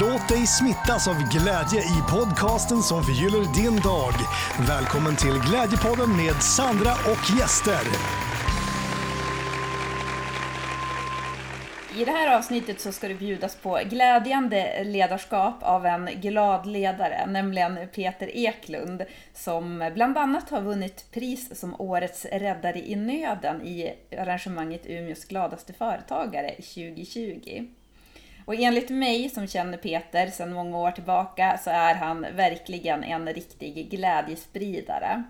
Låt dig smittas av glädje i podcasten som förgyller din dag. Välkommen till Glädjepodden med Sandra och gäster. I det här avsnittet så ska det bjudas på glädjande ledarskap av en glad ledare, nämligen Peter Eklund, som bland annat har vunnit pris som Årets räddare i nöden i arrangemanget Umeås gladaste företagare 2020. Och enligt mig som känner Peter sedan många år tillbaka så är han verkligen en riktig glädjespridare.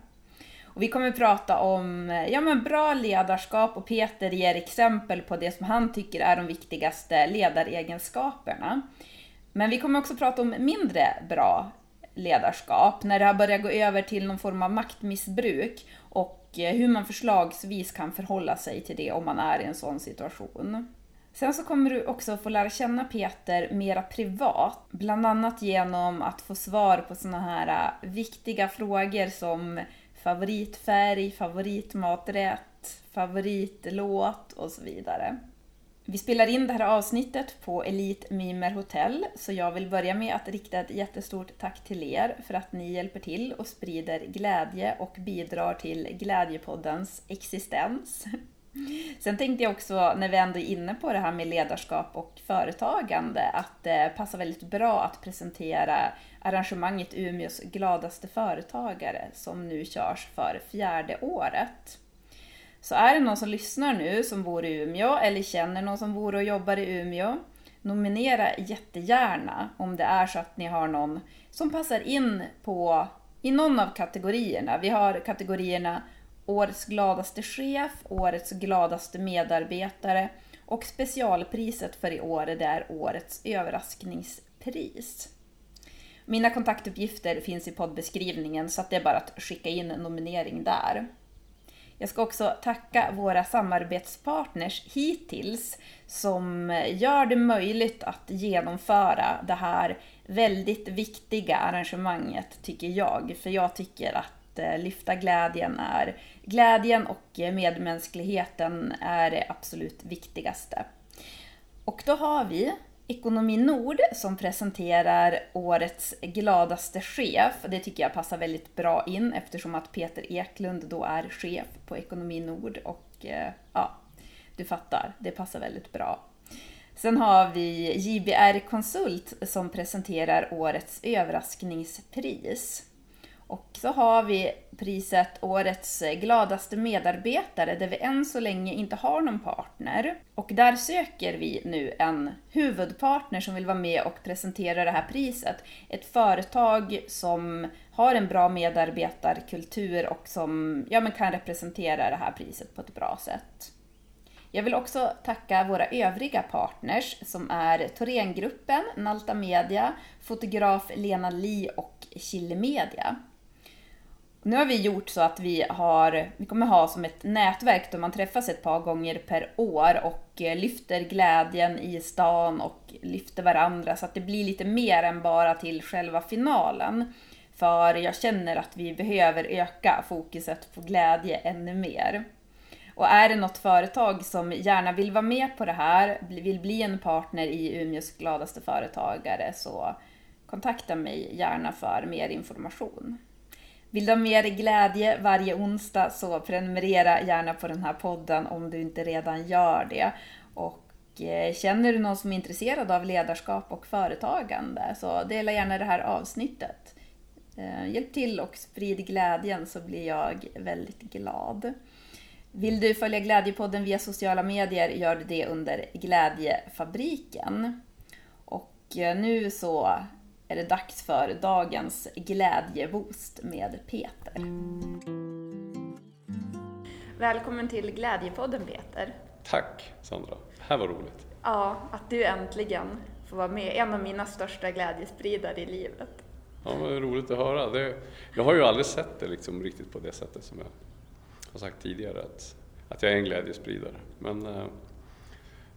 Och vi kommer prata om ja, men bra ledarskap och Peter ger exempel på det som han tycker är de viktigaste ledaregenskaperna. Men vi kommer också prata om mindre bra ledarskap, när det har börjat gå över till någon form av maktmissbruk och eh, hur man förslagsvis kan förhålla sig till det om man är i en sån situation. Sen så kommer du också få lära känna Peter mera privat, bland annat genom att få svar på sådana här äh, viktiga frågor som favoritfärg, favoritmaträtt, favoritlåt och så vidare. Vi spelar in det här avsnittet på Elite Mimer Hotel, så jag vill börja med att rikta ett jättestort tack till er för att ni hjälper till och sprider glädje och bidrar till Glädjepoddens existens. Sen tänkte jag också, när vi ändå är inne på det här med ledarskap och företagande, att det passar väldigt bra att presentera arrangemanget Umeås gladaste företagare som nu körs för fjärde året. Så är det någon som lyssnar nu som bor i Umeå eller känner någon som bor och jobbar i Umeå, nominera jättegärna om det är så att ni har någon som passar in på i någon av kategorierna. Vi har kategorierna Årets gladaste chef, Årets gladaste medarbetare och specialpriset för i år det är Årets överraskningspris. Mina kontaktuppgifter finns i poddbeskrivningen så att det är bara att skicka in en nominering där. Jag ska också tacka våra samarbetspartners hittills som gör det möjligt att genomföra det här väldigt viktiga arrangemanget tycker jag. För jag tycker att eh, lyfta glädjen är glädjen och medmänskligheten är det absolut viktigaste. Och då har vi Ekonomi Nord som presenterar årets gladaste chef. Det tycker jag passar väldigt bra in eftersom att Peter Eklund då är chef på Ekonomi Nord och eh, ja, du fattar, det passar väldigt bra. Sen har vi JBR Konsult som presenterar årets överraskningspris. Och så har vi priset Årets gladaste medarbetare där vi än så länge inte har någon partner. Och där söker vi nu en huvudpartner som vill vara med och presentera det här priset. Ett företag som har en bra medarbetarkultur och som ja, men kan representera det här priset på ett bra sätt. Jag vill också tacka våra övriga partners som är Thorengruppen, Nalta Media, fotograf Lena Li och Chile Media. Nu har vi gjort så att vi, har, vi kommer ha som ett nätverk där man träffas ett par gånger per år och eh, lyfter glädjen i stan och lyfter varandra så att det blir lite mer än bara till själva finalen. För jag känner att vi behöver öka fokuset på glädje ännu mer. Och är det något företag som gärna vill vara med på det här, vill bli en partner i Umeås gladaste företagare så kontakta mig gärna för mer information. Vill du ha mer glädje varje onsdag så prenumerera gärna på den här podden om du inte redan gör det. Och eh, känner du någon som är intresserad av ledarskap och företagande så dela gärna det här avsnittet. Eh, hjälp till och sprid glädjen så blir jag väldigt glad. Vill du följa Glädjepodden via sociala medier gör du det under Glädjefabriken. Och eh, nu så är det dags för dagens glädjeboost med Peter. Välkommen till Glädjepodden Peter. Tack Sandra, det här var roligt. Ja, att du äntligen får vara med, en av mina största glädjespridare i livet. Ja, men roligt att höra. Det, jag har ju aldrig sett det liksom riktigt på det sättet som jag har sagt tidigare, att, att jag är en glädjespridare. Men eh,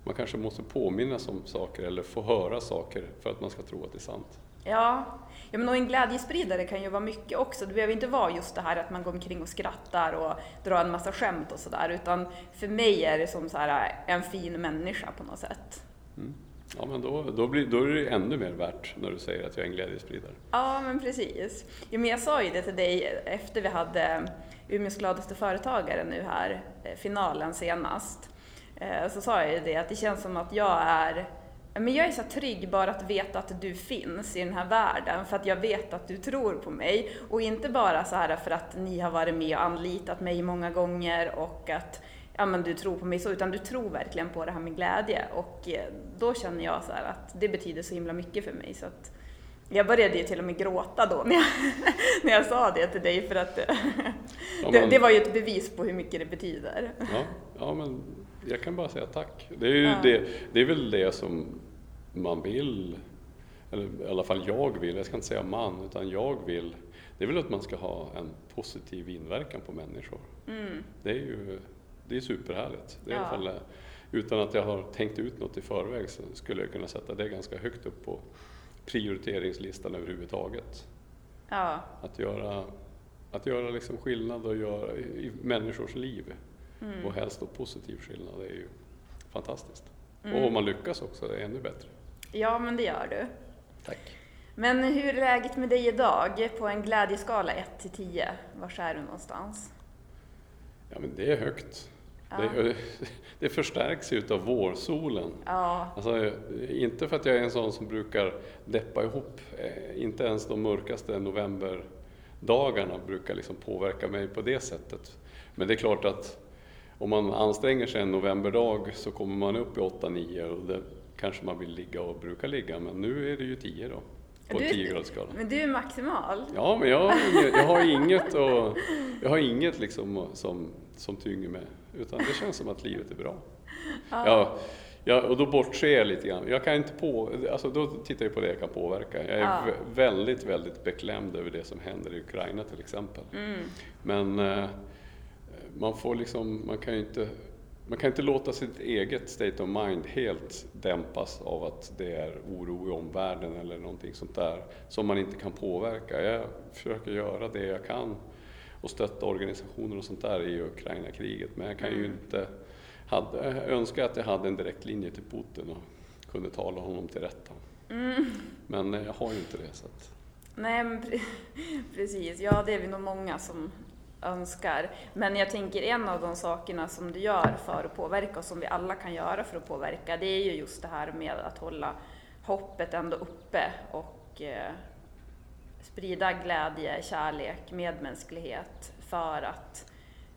man kanske måste påminnas om saker eller få höra saker för att man ska tro att det är sant. Ja, ja men och en glädjespridare kan ju vara mycket också. Det behöver inte vara just det här att man går omkring och skrattar och drar en massa skämt och sådär, utan för mig är det som så här en fin människa på något sätt. Mm. Ja, men då, då, blir, då är det ännu mer värt när du säger att jag är en glädjespridare. Ja, men precis. Jo, men jag sa ju det till dig efter vi hade Umeås gladaste företagare nu här, eh, finalen senast. Så sa jag ju det att det känns som att jag är men jag är så trygg bara att veta att du finns i den här världen, för att jag vet att du tror på mig. Och inte bara så här för att ni har varit med och anlitat mig många gånger och att ja, men du tror på mig så, utan du tror verkligen på det här med glädje. Och eh, då känner jag så att det betyder så himla mycket för mig. Så att jag började ju till och med gråta då när jag, när jag sa det till dig, för att ja, men, det, det, var ju ett bevis på hur mycket det betyder. Ja, ja men jag kan bara säga tack. Det är, ju ja. det, det är väl det som man vill, eller i alla fall jag vill, jag ska inte säga man, utan jag vill, det är väl att man ska ha en positiv inverkan på människor. Mm. Det är ju det är superhärligt. Det är ja. i alla fall, eh, utan att jag har tänkt ut något i förväg så skulle jag kunna sätta det ganska högt upp på prioriteringslistan överhuvudtaget. Ja. Att göra, att göra liksom skillnad och göra i människors liv mm. och helst då positiv skillnad, det är ju fantastiskt. Mm. Och om man lyckas också, det är ännu bättre. Ja, men det gör du. Tack. Men hur är läget med dig idag på en glädjeskala 1 till 10? Var är du någonstans? Ja, men det är högt. Det, det, förstärks ju av vårsolen. Ja. Alltså, inte för att jag är en sån som brukar deppa ihop, eh, inte ens de mörkaste novemberdagarna brukar liksom påverka mig på det sättet. Men det är klart att om man anstränger sig en novemberdag så kommer man upp i 8-9 och det kanske man vill ligga och brukar ligga, men nu är det ju 10 då. På 10 gradsskala. Men du är maximal? Ja, men jag, har inget, jag har inget, och, jag har inget liksom som, som tynger mig. Utan det känns som att livet är bra. Ja. Ja, ja, och då bortser jag lite grann. Jag kan inte på, alltså då tittar jag på det jag kan påverka. Jag är ja. väldigt, väldigt beklämd över det som händer i Ukraina till exempel. Mm. Men eh, man får liksom, man kan ju inte man kan inte låta sitt eget state of mind helt dämpas av att det är oro i omvärlden eller någonting sånt där som man inte kan påverka. Jag försöker göra det jag kan och stötta organisationer och sånt där i Ukraina-kriget. Men jag kan ju mm. inte, hade, önska att jag hade en direkt linje till Putin och kunde tala honom till rätta. Mm. Men jag har ju inte det. Så att... Nej, men precis. Ja, det är vi nog många som önskar. Men jag tänker en av de sakerna som du gör för att påverka och som vi alla kan göra för att påverka, det är ju just det här med att hålla hoppet ändå uppe och eh, sprida glädje, kärlek, medmänsklighet för att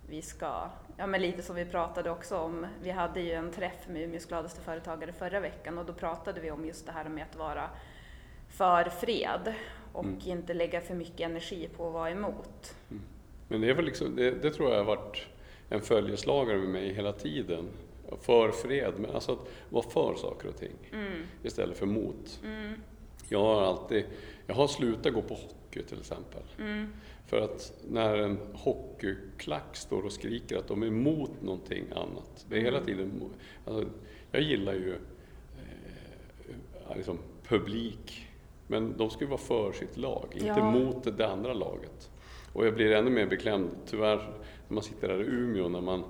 vi ska, ja men lite som vi pratade också om, vi hade ju en träff med Umeås gladaste företagare förra veckan och då pratade vi om just det här med att vara för fred och mm. inte lägga för mycket energi på att vara emot. Mm. Men det, är väl liksom, det, det, tror jag har varit en följeslagare med mig hela tiden. För fred, men alltså att vara för saker och ting mm. istället för mot. Mm. Jag har alltid, jag har slutat gå på hockey till exempel. Mm. För att när en hockeyklack står och skriker att de är emot någonting annat, det är hela mm. tiden, alltså, jag gillar ju eh, liksom publik, men de ska ju vara för sitt lag, inte ja. mot det andra laget. Och jag blir ännu mer beklämd, tyvärr, när man sitter här i Umeå, när man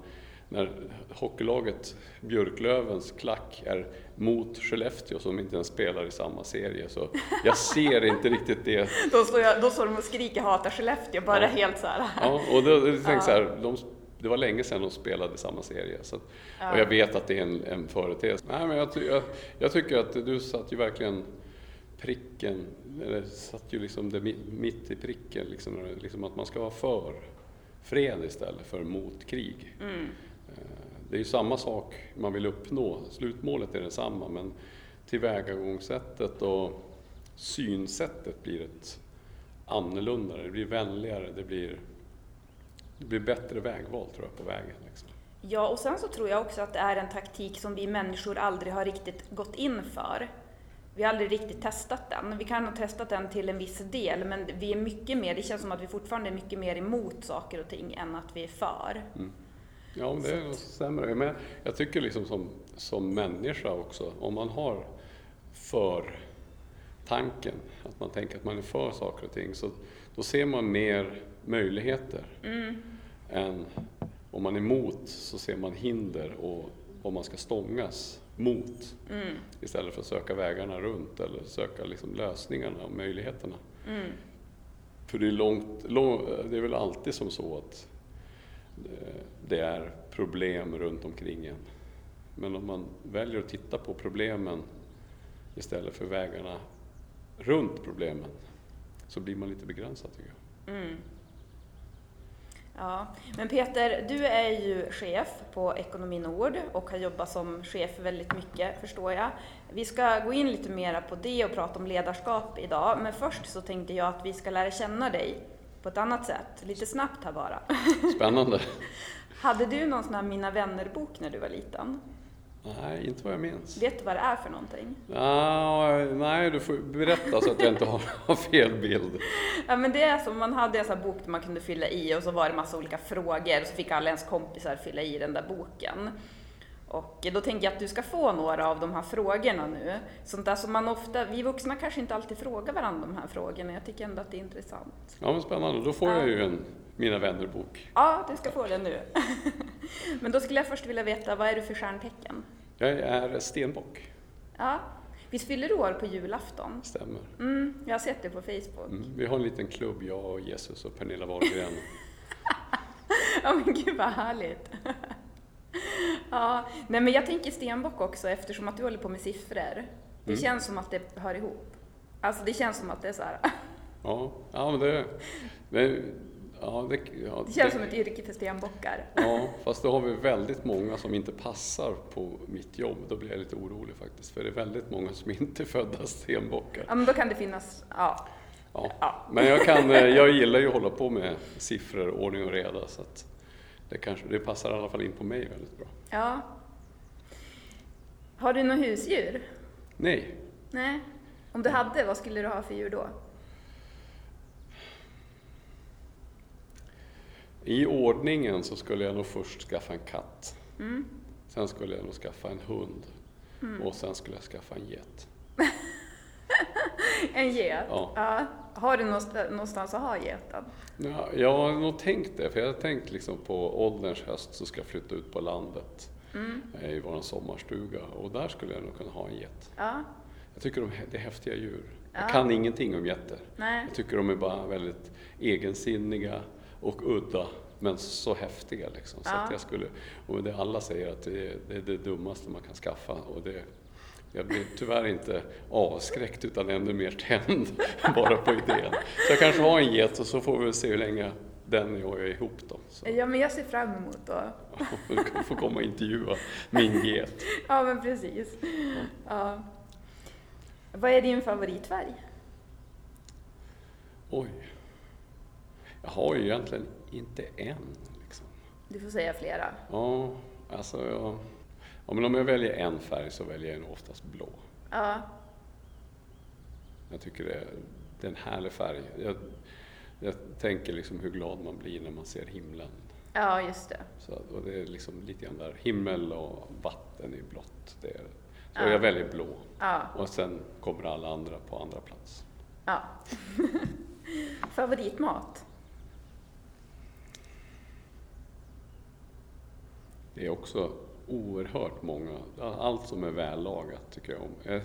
när hockeylaget Björklövens klack är mot Skellefteå som inte ens spelar i samma serie. Så jag ser inte riktigt det. då, står jag, då står de och skriker hatar Skellefteå, bara ja. helt så här. Ja, och då, då tänkte ja. så här, de, det var länge sedan de spelade i samma serie. Så, ja. Och jag vet att det är en, en företeelse. Nej, men jag, jag, jag tycker att du satt ju verkligen pricken, eller satt ju liksom det mitt i pricken, liksom, liksom att man ska vara för fred istället för mot krig. Mm. Eh, det är ju samma sak man vill uppnå, slutmålet är detsamma men tillvägagångssättet och synsättet blir ett annorlunda, det blir vänligare, det blir, det blir bättre vägval tror jag på vägen. Liksom. Ja, och sen så tror jag också att det är en taktik som vi människor aldrig har riktigt gått in för. Vi har aldrig riktigt testat den. Vi kan ha testat den till en viss del, men vi är mycket mer, det känns som att vi fortfarande är mycket mer emot saker och ting än att vi är för. Mm. Ja, det är sämre. Men jag tycker liksom som, som människa också, om man har för tanken, att man tänker att man är för saker och ting, så då ser man mer möjligheter. Mm. Än om man är emot så ser man hinder och om man ska stångas mot. Istället för att söka vägarna runt eller söka liksom lösningarna och möjligheterna. För det är, långt, lång, det är väl alltid som så att eh, det är problem runt omkring en. Men om man väljer att titta på problemen istället för vägarna runt problemen så blir man lite begränsad tycker jag. Ja, men Peter, du är ju chef på Ekonomi Nord och har jobbat som chef väldigt mycket, förstår jag. Vi ska gå in lite mera på det och prata om ledarskap idag, men först så tänkte jag att vi ska lära känna dig på ett annat sätt, lite snabbt här bara. Spännande! Hade du någon sån här Mina vänner-bok när du var liten? Nej, inte vad jag minns. Vet du vad det är för någonting? Ah, nej, du får berätta så att jag inte har, fel bild. Ja men det är som, man hade en sån bok där man kunde fylla i och så var det massa olika frågor och så fick alla ens kompisar fylla i den där boken. Och då tänker jag att du ska få några av de här frågorna nu. Sånt där som man ofta, vi vuxna kanske inte alltid frågar varandra de här frågorna. Jag tycker ändå att det är intressant. Ja, men spännande. Då får jag ju en Mina vänner-bok. Ja, du ska få den nu. Men då skulle jag först vilja veta, vad är du för stjärntecken? Jag är stenbock, Ja, visst fyller du år på julafton? stämmer. Mm, jag har sett det på Facebook. Mm. Vi har en liten klubb, jag och Jesus och Pernilla Wahlgren. Ja men gud vad härligt. Ja, nej men jag tänker stenbock också eftersom att du håller på med siffror. Det Mm. känns som att det hör ihop. Alltså det känns som att det är så här. Ja, ja men det... det ja, det, ja, Det känns som ett yrke för stenbockar. Ja, fast då har vi väldigt många som inte passar på mitt jobb. Då blir jag lite orolig faktiskt. För det är väldigt många som inte är födda stenbockar. Ja men då kan det finnas, ja. Ja. Ja. Men jag, kan, eh, jag gillar ju att hålla på med siffror, ordning och reda. Så att det, kanske, det passar i alla fall in på mig väldigt bra. ja. Har du något husdjur? Nej, Nej. Om du hade, vad skulle du ha för djur då? I ordningen så skulle jag nog först skaffa en katt. Mm. Sen skulle jag nog skaffa en hund. Och sen skulle jag skaffa en get. En get? Ja. Har du någonstans, att ha geten? Ja, jag har nog tänkt det, för jag har tänkt liksom på ålderns höst så ska jag flytta ut på landet Mm. eh, i vår sommarstuga och där skulle jag nog kunna ha en get. Ja. Jag tycker de, det är häftiga djur. Ja. Jag kan ingenting om getter. Nej. Jag tycker de är bara väldigt egensinniga och udda, men så häftiga liksom. Så Ja. att jag skulle, och det alla säger att det är, det är det dummaste man kan skaffa och det, jag blir tyvärr inte avskräckt utan ännu mer tänd bara på idén. Så jag kanske har en get och så får vi se hur länge den och jag är ihop då. Så Ja, men jag ser fram emot då. du kan få komma och intervjua min get. Ja, men precis. Ja. Vad är din favoritfärg? Oj. Jag har ju egentligen inte en. Liksom. Du får säga flera. Ja, alltså jag, ja, men om jag väljer en färg så väljer jag nog oftast blå. Ja, Jag tycker det är, det är en härlig färg. Jag, jag tänker liksom hur glad man blir när man ser himlen. ja just det. Så, och det är liksom lite grann där, himmel och vatten är blått. Det är, så Ja. jag väljer blå. Ja, Och sen kommer alla andra på andra plats. ja. Favoritmat? Det är också oerhört många, allt som är vällagat tycker jag om.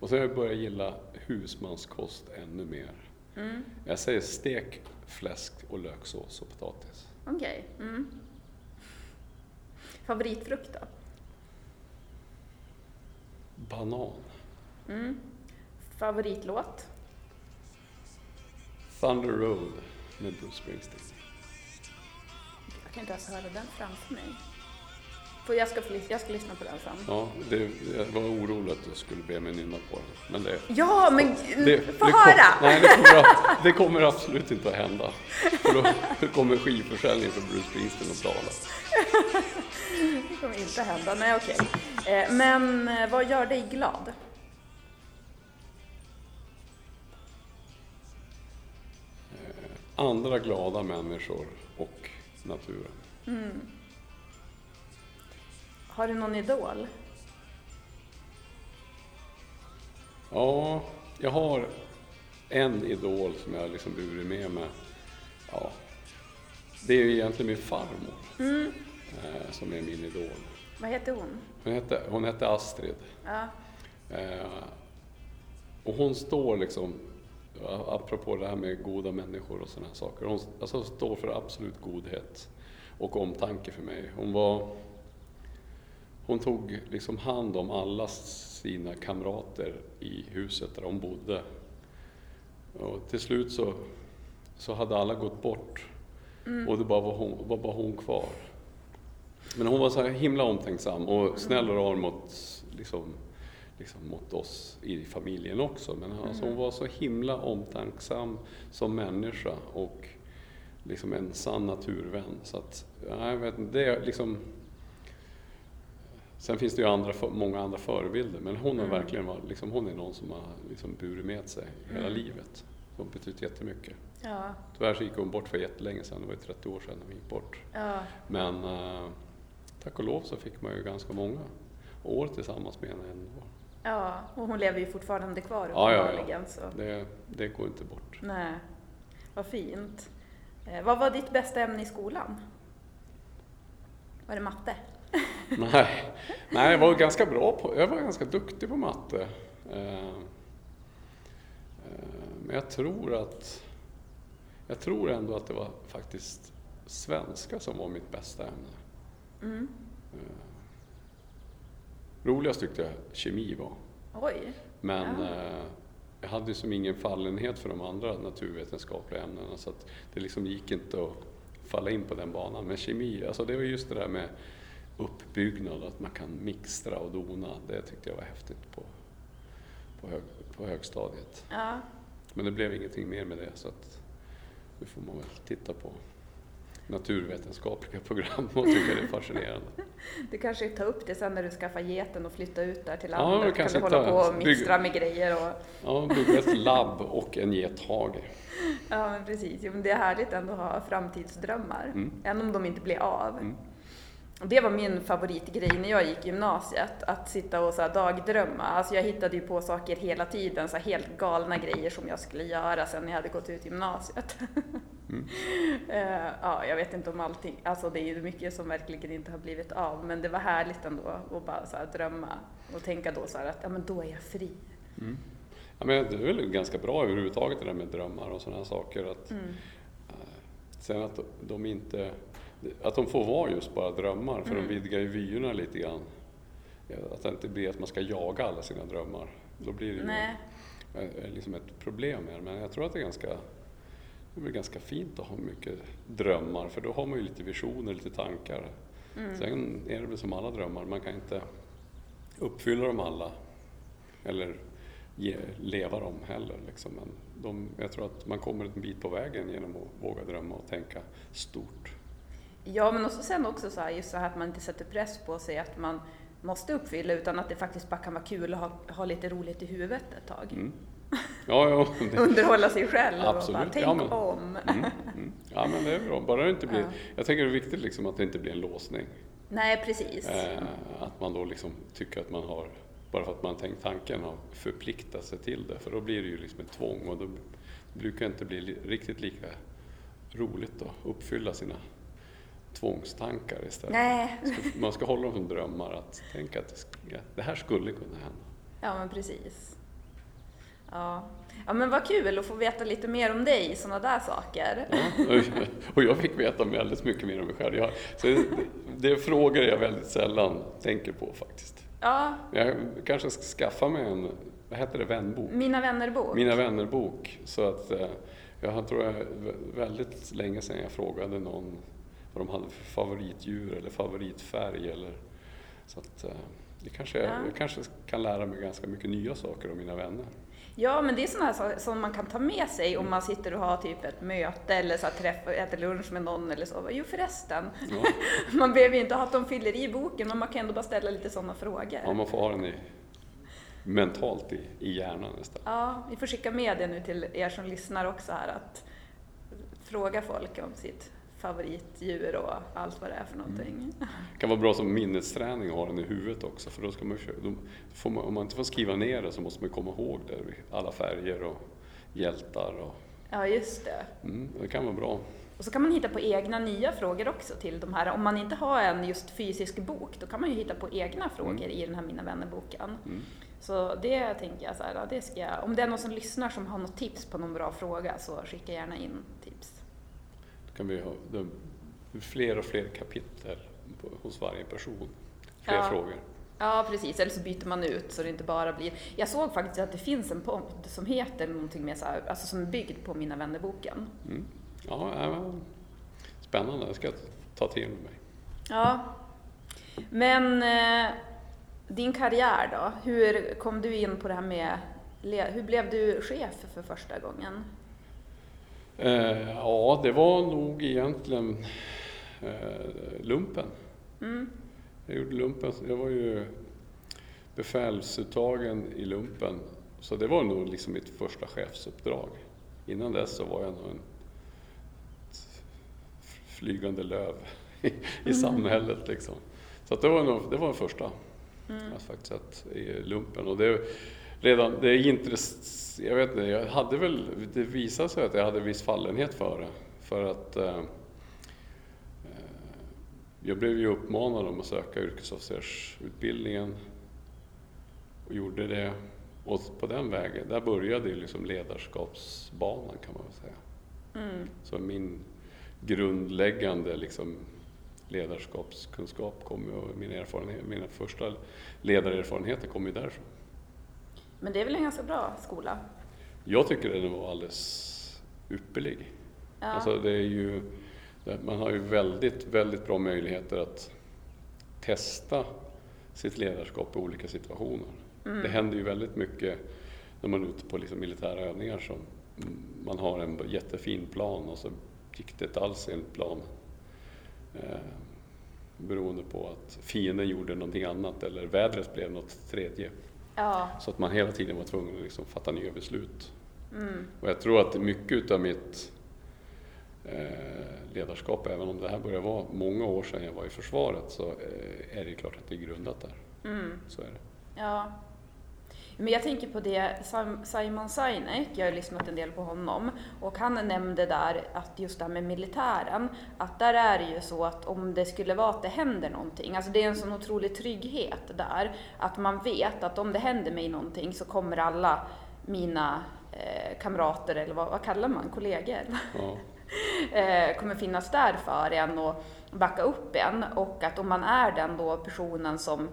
Och så har jag börjat gilla husmanskost ännu mer. Mm. Jag säger stek, fläsk och löksås och potatis. Okej. Mm. Favoritfrukt då? Banan. Mm. Favoritlåt? Thunder Road med Bruce Springsteen. Jag kan inte ens höra den framför mig. Jag, ska, jag ska lyssna på den sen. Ja, det, jag var orolig att du skulle be mig nynna på den. Men det, Ja, men det, få det kom- höra! Nej, det kommer, det kommer absolut inte att hända. För då kommer skivförsäljningen för Bruce Springsteen att dala. Det kommer inte hända. Nej, okej. Eh, men eh, vad gör dig glad? Andra glada människor och naturen. Har du någon idol? Ja, jag har en idol som jag liksom burit med mig. Ja, det är ju egentligen min farmor eh, som är min idol. Vad heter hon? Hon hette, hon hette Astrid. Ja. Eh, och hon står liksom, apropå det här med goda människor och sådana saker, hon alltså, står för absolut godhet och omtanke för mig. Hon var hon tog liksom hand om alla sina kamrater i huset där hon bodde. Och till slut så, så hade alla gått bort mm. och det bara var, hon, var bara hon kvar. Men hon var så himla omtänksam och snäll och rar mot, liksom, liksom mot oss i familjen också. Men alltså, hon mm. var så himla omtänksam som människa och liksom en sann naturvän. Så att, jag vet inte, det är liksom Sen finns det ju andra, många andra förebilder men hon, har mm. verkligen liksom, hon är någon som har liksom burit med sig hela mm. livet. Hon har betytt jättemycket. Ja. Tyvärr så gick hon bort för jättelänge sedan, det var ju 30 år sedan hon gick bort. Ja. Men äh, tack och lov så fick man ju ganska många år tillsammans med henne ändå. Ja, och hon lever ju fortfarande kvar ja, ja, ja. Så. Det, det går inte bort. Nej, vad fint. Eh, vad var ditt bästa ämne i skolan? Var det matte? Nej, nej, jag var ganska bra på, jag var ganska duktig på matte. Eh, eh, men jag tror att, jag tror ändå att det var faktiskt svenska som var mitt bästa ämne. Mm. Eh, roligast tyckte jag kemi var. Oj. Men ja. jag hade som ingen fallenhet för de andra naturvetenskapliga ämnena så att det liksom gick inte att falla in på den banan. Men kemi, alltså det var just det där med uppbyggnad, att man kan mixtra och dona. Det tyckte jag var häftigt på, på, hög, på högstadiet. Ja. Men det blev ingenting mer med det så att nu får man väl titta på naturvetenskapliga program och tycka det är fascinerande. Du kanske tar upp det sen när du skaffar geten och flyttar ut där till landet? Ja, kan du hålla på och mixtra med grejer? Och... Ja, bygga ett labb och en gethage. Ja, men precis. Men det är härligt ändå att ha framtidsdrömmar, mm. även om de inte blir av. Mm. Det var min favoritgrej när jag gick gymnasiet, att sitta och så dagdrömma. Alltså jag hittade ju på saker hela tiden, så helt galna grejer som jag skulle göra sen när jag hade gått ut gymnasiet. Mm. uh, ja, jag vet inte om allting, alltså det är ju mycket som verkligen inte har blivit av, men det var härligt ändå att bara så drömma och tänka då så att ja men då är jag fri. Mm. Ja, men det är väl ganska bra överhuvudtaget det där med drömmar och sådana saker. Att, mm. uh, sen att de inte att de får vara just bara drömmar, för mm. de vidgar ju vyerna lite grann. Att det inte blir att man ska jaga alla sina drömmar. Då blir det Nej. ju liksom ett problem med det. Men jag tror att det är ganska, det blir ganska fint att ha mycket drömmar, för då har man ju lite visioner, lite tankar. Mm. Sen är det väl som alla drömmar, man kan inte uppfylla dem alla. Eller ge, leva dem heller. Liksom. Men de, jag tror att man kommer en bit på vägen genom att våga drömma och tänka stort. Ja, men också sen också så här, just så här att man inte sätter press på sig att man måste uppfylla utan att det faktiskt bara kan vara kul att ha, ha lite roligt i huvudet ett tag. Mm. Ja, ja, det... Underhålla sig själv Absolut. och bara tänk ja, men... om. Mm, mm. Ja men det är bra, bara det inte blir, ja. jag tänker det är viktigt liksom att det inte blir en låsning. Nej precis. Eh, att man då liksom tycker att man har, bara för att man tänkt tanken, har förpliktat sig till det för då blir det ju liksom ett tvång och då brukar det inte bli riktigt lika roligt att uppfylla sina tvångstankar istället. Nej. Man ska hålla dem som drömmar, att tänka att det här skulle kunna hända. Ja, men precis. Ja. ja, men vad kul att få veta lite mer om dig, sådana där saker. Ja, och jag fick veta väldigt mycket mer om mig själv. Jag, så det, det är frågor jag väldigt sällan tänker på faktiskt. Ja. Jag kanske ska skaffa mig en, vad heter det, vänbok? Mina vänner-bok. Mina vänner-bok. Så att eh, jag tror jag väldigt länge sedan jag frågade någon vad de hade för favoritdjur eller favoritfärg. Eller, så att, eh, det kanske, ja. Jag kanske kan lära mig ganska mycket nya saker om mina vänner. Ja, men det är sådana här som man kan ta med sig om man sitter och har typ ett möte eller så träff, äter lunch med någon eller så. Jo förresten, ja. man behöver ju inte ha att de fyller i boken, men man kan ändå bara ställa lite sådana frågor. Ja, man får ha den i, mentalt i, i hjärnan nästan. Ja, vi får skicka med det nu till er som lyssnar också här, att fråga folk om sitt favoritdjur och allt vad det är för någonting. Mm. Det kan vara bra som minnesträning att ha den i huvudet också för då ska man, då får man, om man inte får skriva ner det så måste man komma ihåg det, alla färger och hjältar och Ja, just det. Mm, det kan vara bra. Och så kan man hitta på egna nya frågor också till de här. Om man inte har en just fysisk bok, då kan man ju hitta på egna frågor Mm. i den här Mina vänner-boken. Mm. Så det tänker jag så här, det ska jag, om det är någon som lyssnar som har något tips på någon bra fråga så skicka gärna in kan vi ha de, fler och fler kapitel hos varje person. Fler Ja. frågor. Ja, precis. Eller så byter man ut så det inte bara blir... Jag såg faktiskt att det finns en podd som heter någonting med så här, alltså som är byggd på Mina vänner-boken. Mm. Ja, ja, spännande. Det ska jag ta till mig. Ja. Men eh, din karriär då? Hur kom du in på det här med... Hur blev du chef för första gången? Eh, ja, det var nog egentligen eh, lumpen. Mm. Jag gjorde lumpen, jag var ju befälsuttagen i lumpen. Så det var nog liksom mitt första chefsuppdrag. Innan dess så var jag nog en flygande löv i, i samhället liksom. Så det var nog det var det första. Att faktiskt att, i lumpen. Och det, redan, det är intress, jag vet inte, jag hade väl, det visade sig att jag hade viss fallenhet för det. För att eh, eh, jag blev ju uppmanad om att söka yrkesofficersutbildningen och gjorde det. Och på den vägen, där började liksom ledarskapsbanan kan man väl säga. Mm. Så min grundläggande liksom ledarskapskunskap kom ju, och min erfarenhet, mina första ledarerfarenheter kom ju därifrån. Men det är väl en ganska bra skola? Jag tycker den var alldeles ypperlig. Ja. Alltså det är ju, man har ju väldigt, väldigt bra möjligheter att testa sitt ledarskap i olika situationer. Mm. Det händer ju väldigt mycket när man är ute på liksom militära övningar som man har en jättefin plan och så gick det inte alls enligt plan. Eh, beroende på att fienden gjorde någonting annat eller vädret blev något tredje. Ja. Så att man hela tiden var tvungen att liksom fatta nya beslut. Mm. Och jag tror att mycket utav mitt eh, ledarskap, även om det här börjar vara många år sedan jag var i försvaret, så eh, är det klart att det är grundat där. Mm. Så är det. Ja. Men jag tänker på det, Sim- Simon Sinek, jag har lyssnat en del på honom, och han nämnde där att just det här med militären, att där är det ju så att om det skulle vara att det händer någonting, alltså det är en sån otrolig trygghet där, att man vet att om det händer mig någonting så kommer alla mina eh, kamrater, eller vad, vad kallar man, kollegor? Ja. eh, kommer finnas där för en och backa upp en. Och att om man är den då personen som,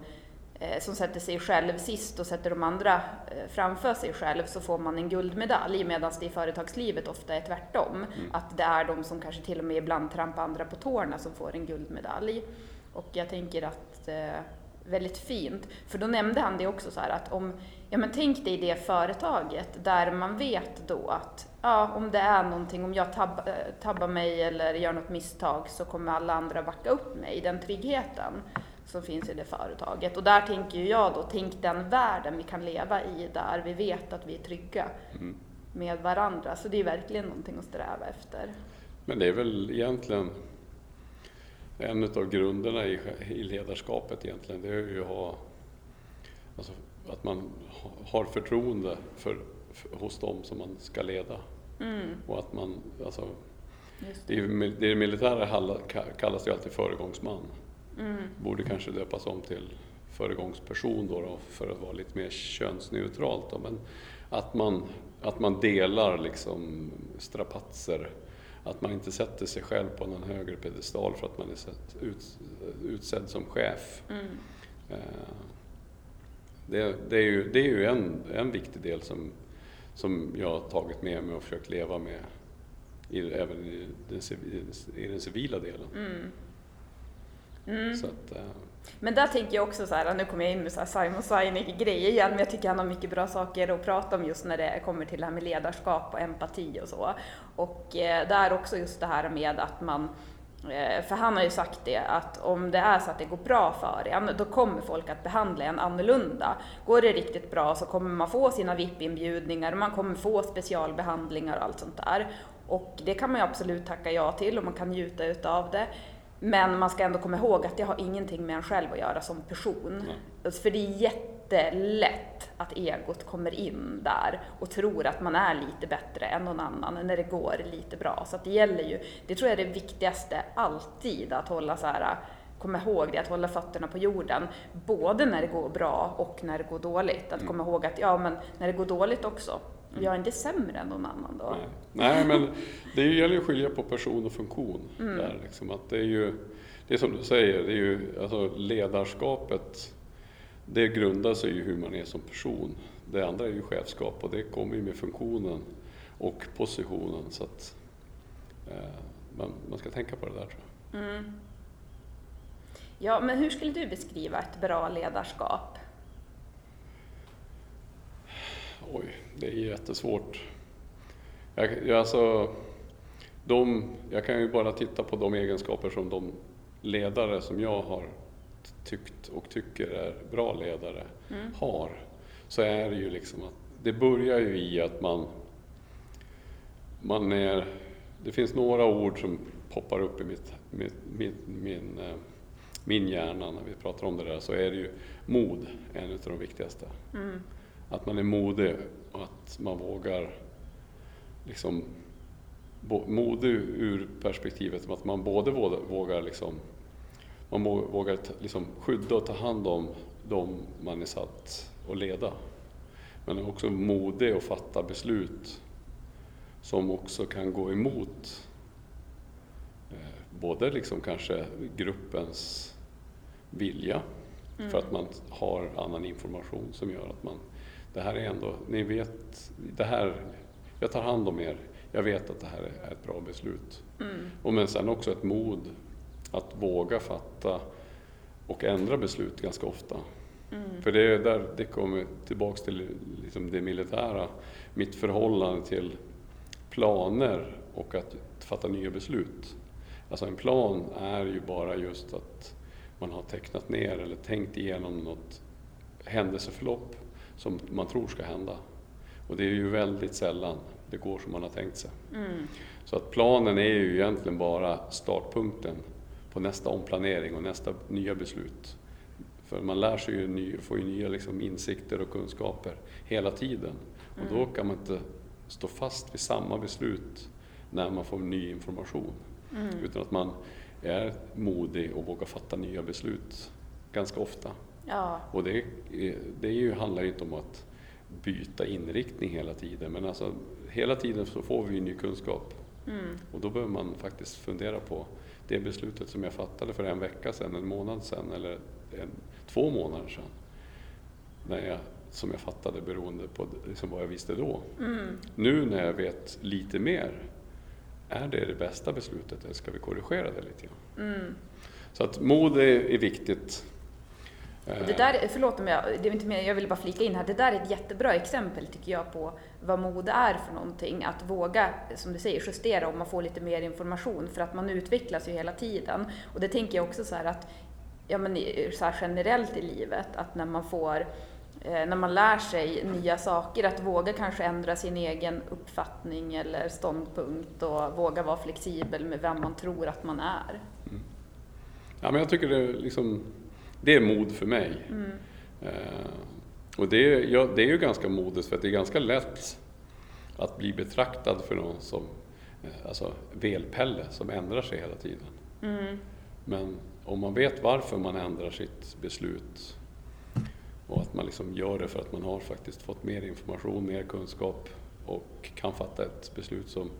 som sätter sig själv sist och sätter de andra eh, framför sig själv så får man en guldmedalj medan det i företagslivet ofta är tvärtom. Att det är de som kanske till och med ibland trampar andra på tårna som får en guldmedalj. Och jag tänker att eh, väldigt fint. För då nämnde han det också så här att om, ja men tänk dig det företaget där man vet då att ja, om det är någonting, om jag tab, eh, tabbar mig eller gör något misstag så kommer alla andra backa upp mig, den tryggheten som finns i det företaget. Och där tänker jag då, tänk den världen vi kan leva i där vi vet att vi är trygga Mm. med varandra. Så det är verkligen någonting att sträva efter. Men det är väl egentligen en av grunderna i, i ledarskapet egentligen, det är ju att ha alltså, att man ha- har förtroende för, för, hos dem som man ska leda. Mm, Och att man, alltså, det, mil- det militära kallas ju alltid föregångsman. Mm, Borde kanske döpas om till föregångsperson då, då för att vara lite mer könsneutralt. Då. Men att man, att man delar liksom strapatser. Att man inte sätter sig själv på någon högre pedestal för att man är sett, ut, utsedd som chef. mm, Eh, Det, det är ju, det är ju en, en viktig del som, som jag har tagit med mig och försökt leva med i, även i den, i den civila delen. mm. Mm. Så att, eh, Men där tänker jag också så här, nu kommer jag in med så här Simon Sinek-grejer igen, men jag tycker han har mycket bra saker att prata om just när det kommer till det här med ledarskap och empati och så. Och eh, där också just det här med att man eh, för han har ju sagt det att om det är så att det går bra för en, då kommer folk att behandla en annorlunda. Går det riktigt bra så kommer man få sina VIP-inbjudningar, man kommer få specialbehandlingar och allt sånt där. Och det kan man ju absolut tacka ja till och man kan njuta utav det. Men man ska ändå komma ihåg att det har ingenting med en själv att göra som person. Nej. För det är jättelätt att egot kommer in där och tror att man är lite bättre än någon annan när det går lite bra. Så att det gäller ju, det tror jag är det viktigaste alltid, att hålla så här komma ihåg det, att hålla fötterna på jorden, både när det går bra och när det går dåligt. Att komma ihåg att, ja men när det går dåligt också, jag är inte sämre än någon annan då. Nej, Nej men det gäller ju att skilja på person och funktion. Där, liksom, att det är ju, det är som du säger, det är ju, alltså ledarskapet, det grundar sig i hur man är som person. Det andra är ju chefskap och det kommer ju med funktionen och positionen. Så att eh, man, man ska tänka på det där tror jag. Ja, men hur skulle du beskriva ett bra ledarskap? Oj, det är jättesvårt. Jag, jag, alltså, de, jag kan ju bara titta på de egenskaper som de ledare som jag har tyckt och tycker är bra ledare har. Så är det ju liksom att det börjar ju i att man, man är, det finns några ord som poppar upp i mitt, mitt, min, min, eh, min hjärna när vi pratar om det där, så är det ju mod, en av de viktigaste. Att man är modig och att man vågar liksom modig ur perspektivet att man både vågar, liksom man vågar liksom skydda och ta hand om de man är satt att leda. Men också modig att fatta beslut som också kan gå emot eh, både liksom kanske gruppens vilja för att man har annan information som gör att man, det här är ändå, ni vet, det här, jag tar hand om er, jag vet att det här är ett bra beslut. Och men sen också ett mod att våga fatta och ändra beslut ganska ofta. För det är där det kommer tillbaks till liksom det militära, mitt förhållande till planer och att fatta nya beslut. Alltså en plan är ju bara just att man har tecknat ner eller tänkt igenom något händelseförlopp som man tror ska hända. Och det är ju väldigt sällan det går som man har tänkt sig. Så att planen är ju egentligen bara startpunkten på nästa omplanering och nästa nya beslut. För man lär sig ju ny, får ju nya liksom insikter och kunskaper hela tiden. Och då kan man inte stå fast vid samma beslut när man får ny information. Utan att man är modig och vågar fatta nya beslut ganska ofta. Ja, Och det, det ju, handlar ju inte om att byta inriktning hela tiden, men alltså hela tiden så får vi ny kunskap. Och då behöver man faktiskt fundera på det beslutet som jag fattade för en vecka sedan, en månad sedan eller en, två månader sedan. När jag, som jag fattade beroende på liksom vad jag visste då. Nu när jag vet lite mer, är det det bästa beslutet eller ska vi korrigera det lite grann? Så att mod är, är viktigt. Och Det där, förlåt om jag, det är inte mer, jag vill bara flika in här, det där är ett jättebra exempel tycker jag på vad mod är för någonting. Att våga, som du säger, justera om man får lite mer information. För att man utvecklas ju hela tiden. Och det tänker jag också så här att, ja men så generellt i livet, att när man får eh, när man lär sig nya saker, att våga kanske ändra sin egen uppfattning eller ståndpunkt. Och våga vara flexibel med vem man tror att man är. Ja, men jag tycker det liksom, det är mod för mig. Eh, och det är, ja, det är ju ganska modigt för att det är ganska lätt att bli betraktad för någon som eh, alltså velpelle som ändrar sig hela tiden. Men om man vet varför man ändrar sitt beslut och att man liksom gör det för att man har faktiskt fått mer information, mer kunskap och kan fatta ett beslut som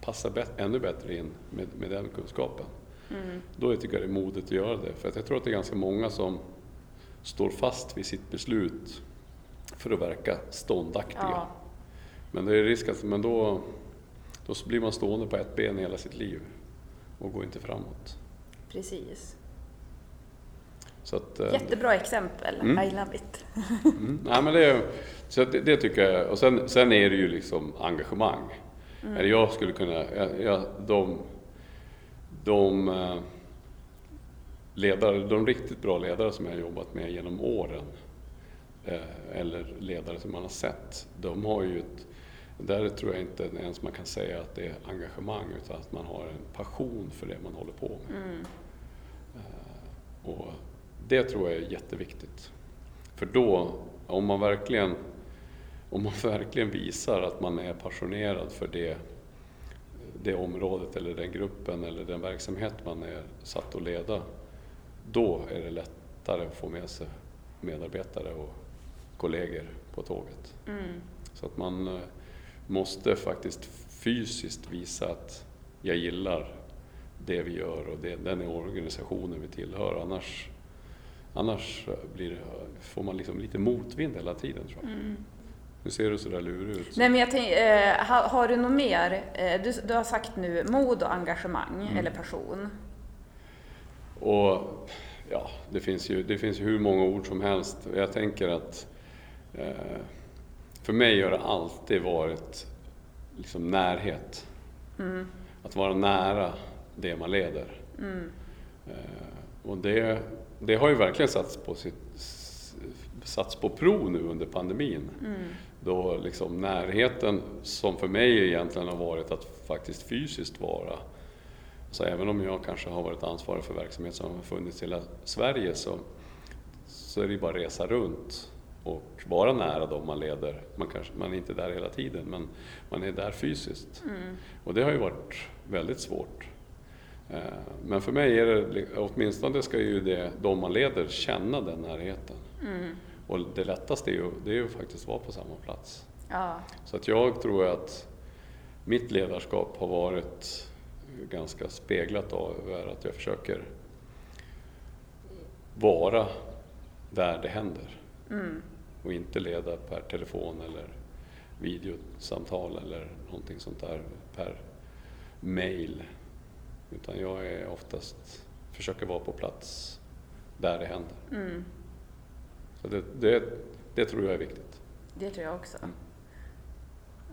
passar bet- ännu bättre in med, med den kunskapen. Då tycker jag det är modigt att göra det. För att jag tror att det är ganska många som står fast vid sitt beslut för att verka ståndaktiga. Ja. Men det är risk att men då, då blir man stående på ett ben hela sitt liv och går inte framåt. Precis. Så att, eh, Jättebra exempel, Mm. I love it. Mm. Nej, men det, så det, det tycker jag. Och sen, sen är det ju liksom engagemang. Eller jag skulle kunna, jag, jag, de, de eh, ledare, de riktigt bra ledare som jag har jobbat med genom åren, eh, eller ledare som man har sett, de har ju ett, där tror jag inte ens man kan säga att det är engagemang utan att man har en passion för det man håller på med. Eh, Och det tror jag är jätteviktigt. För då, om man verkligen, om man verkligen visar att man är passionerad för det, det området eller den gruppen eller den verksamhet man är satt att leda, då är det lättare att få med sig medarbetare och kollegor på tåget. Mm. Så att man eh, måste faktiskt fysiskt visa att jag gillar det vi gör och det, den organisationen vi tillhör. Annars, annars blir det, får man liksom lite motvind hela tiden tror jag. Mm. Nu ser du sådär lurig ut. Så. Nej men jag tänk, eh, har, har du något mer? Eh, du, du har sagt nu mod och engagemang Mm. eller passion. Och ja, det finns, ju, det finns ju hur många ord som helst. Jag tänker att eh, för mig har det alltid varit liksom närhet. Mm. Att vara nära det man leder. Mm. Eh, och det, det har ju verkligen satts på, sitt, satts på prov nu under pandemin. Mm. Då liksom närheten som för mig egentligen har varit att faktiskt fysiskt vara så även om jag kanske har varit ansvarig för verksamhet som har funnits i hela Sverige så, så är det ju bara att resa runt och vara nära dem man leder. Man, kanske, man är inte där hela tiden men man är där fysiskt. Mm. Och det har ju varit väldigt svårt. Eh, Men för mig är det, åtminstone ska ju det, de man leder känna den närheten. Mm. Och det lättaste är ju, det är ju faktiskt att vara på samma plats. Ja. Så att jag tror att mitt ledarskap har varit ganska speglat av att jag försöker vara där det händer Mm. och inte leda per telefon eller videosamtal eller någonting sånt där per mail. Utan jag är oftast, försöker vara på plats där det händer. Mm. Så det, det, det tror jag är viktigt. Det tror jag också. Mm.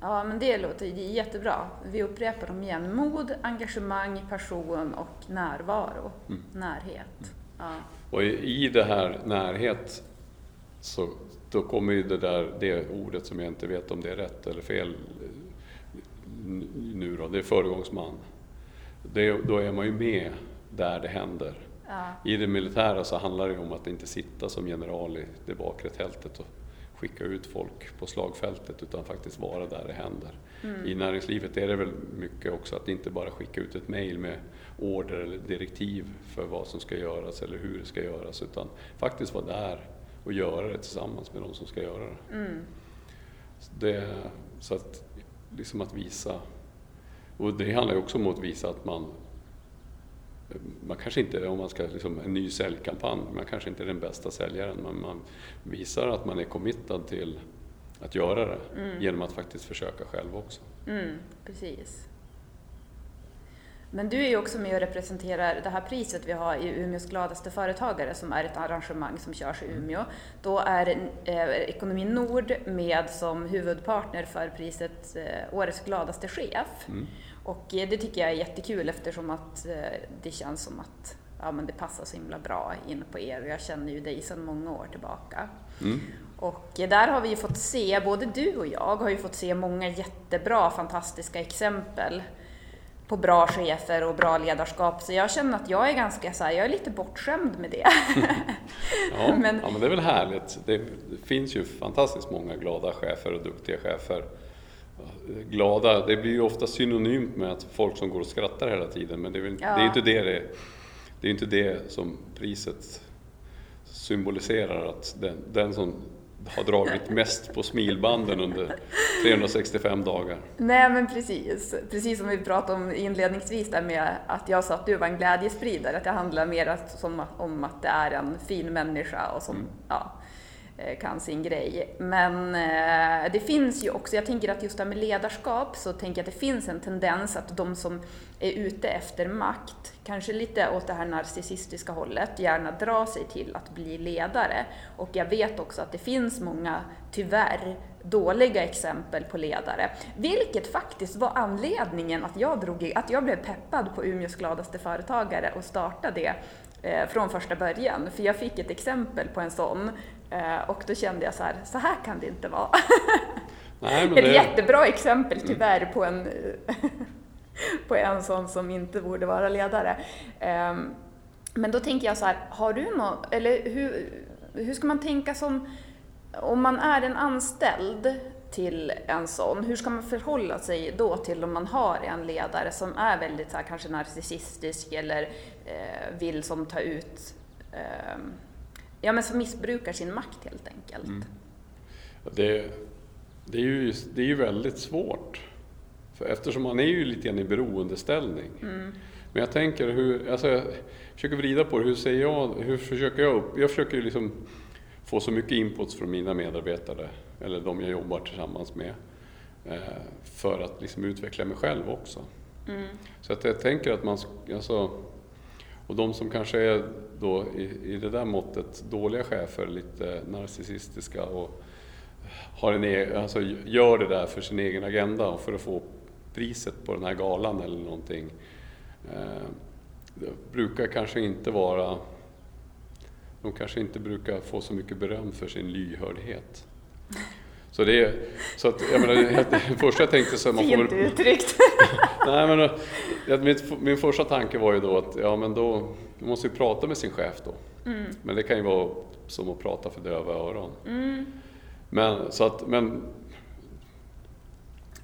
Ja, men det låter jättebra. Vi upprepar dem igen. Mod, engagemang, passion och närvaro. Mm. Närhet. Ja. Och i i det här närhet så då kommer ju det där det ordet som jag inte vet om det är rätt eller fel eh, nu då, det är föregångsman. Det, då är man ju med där det händer. Ja. I det militära så handlar det om att inte sitta som general i det bakre tältet och skicka ut folk på slagfältet utan faktiskt vara där det händer. Mm. I näringslivet är det väl mycket också att inte bara skicka ut ett mejl med order eller direktiv för vad som ska göras eller hur det ska göras utan faktiskt vara där och göra det tillsammans med de som ska göra det. Mm. det så att, liksom att visa, och det handlar ju också om att visa att man man kanske inte, om man ska liksom en ny säljkampanj, man kanske inte är den bästa säljaren men man visar att man är committad till att göra det Mm. genom att faktiskt försöka själv också. Mm, precis. Men du är ju också med och representerar det här priset vi har i Umeås gladaste företagare som är ett arrangemang som körs i Umeå. Då är eh, Ekonomi Nord med som huvudpartner för priset eh, Årets gladaste chef. Mm. Och eh, det tycker jag är jättekul eftersom att eh, det känns som att ja, men det passar så himla bra in på er och jag känner ju dig sedan många år tillbaka. Mm. Och eh, där har vi ju fått se, både du och jag har ju fått se många jättebra, fantastiska exempel på bra chefer och bra ledarskap. Så jag känner att jag är ganska så här, jag är lite bortskämd med det. Ja, Men- ja, men det är väl härligt. Det, det finns ju fantastiskt många glada chefer och duktiga chefer. Glada, det blir ju ofta synonymt med att folk som går och skrattar hela tiden men det är, väl, Ja. det är inte det det det är inte det som priset symboliserar att den, den som har dragit mest på smilbanden under 365 dagar. Nej men precis, precis som vi pratade om inledningsvis där med att jag sa att du var en glädjespridare, att det handlar mer om att det är en fin människa och som ja, eh, Eh, kan sin grej. Men eh, det finns ju också, jag tänker att just det här med ledarskap så tänker jag att det finns en tendens att de som är ute efter makt, kanske lite åt det här narcissistiska hållet, gärna drar sig till att bli ledare. Och jag vet också att det finns många, tyvärr, dåliga exempel på ledare. Vilket faktiskt var anledningen att jag, drog, att jag blev peppad på Umeås gladaste företagare och startade det eh, från första början. För jag fick ett exempel på en sån och då kände jag så här, så här kan det inte vara. Nej, men Ett det, jättebra exempel tyvärr på en, på en sån som inte borde vara ledare. Ehm, Men då tänker jag så här, har du något, eller hur, hur ska man tänka som, om man är en anställd till en sån, hur ska man förhålla sig då till om man har en ledare som är väldigt så här, kanske narcissistisk eller eh, vill som ta ut, eh, ja men som missbrukar sin makt helt enkelt? Mm. Det, det, är ju, det är ju väldigt svårt, för eftersom man är ju lite grann i beroendeställning. Mm. Men jag tänker, hur, alltså jag försöker vrida på det, hur säger jag, hur försöker jag upp, jag försöker liksom få så mycket inputs från mina medarbetare, eller de jag jobbar tillsammans med, eh, för att liksom utveckla mig själv också. Mm. Så att jag tänker att man, alltså, och de som kanske är då i, i det där måttet dåliga chefer, lite narcissistiska och har en, e, alltså, gör det där för sin egen agenda och för att få priset på den här galan eller någonting. Eh, det brukar kanske inte vara de kanske inte brukar få så mycket beröm för sin lyhördhet. Så det är, så att, jag menar, det första jag tänkte så man får Fint uttryckt! nej, men, min, min första tanke var ju då att ja, men då man måste ju prata med sin chef då. Mm. Men det kan ju vara som att prata för döva öron. Mm. Men, så att, men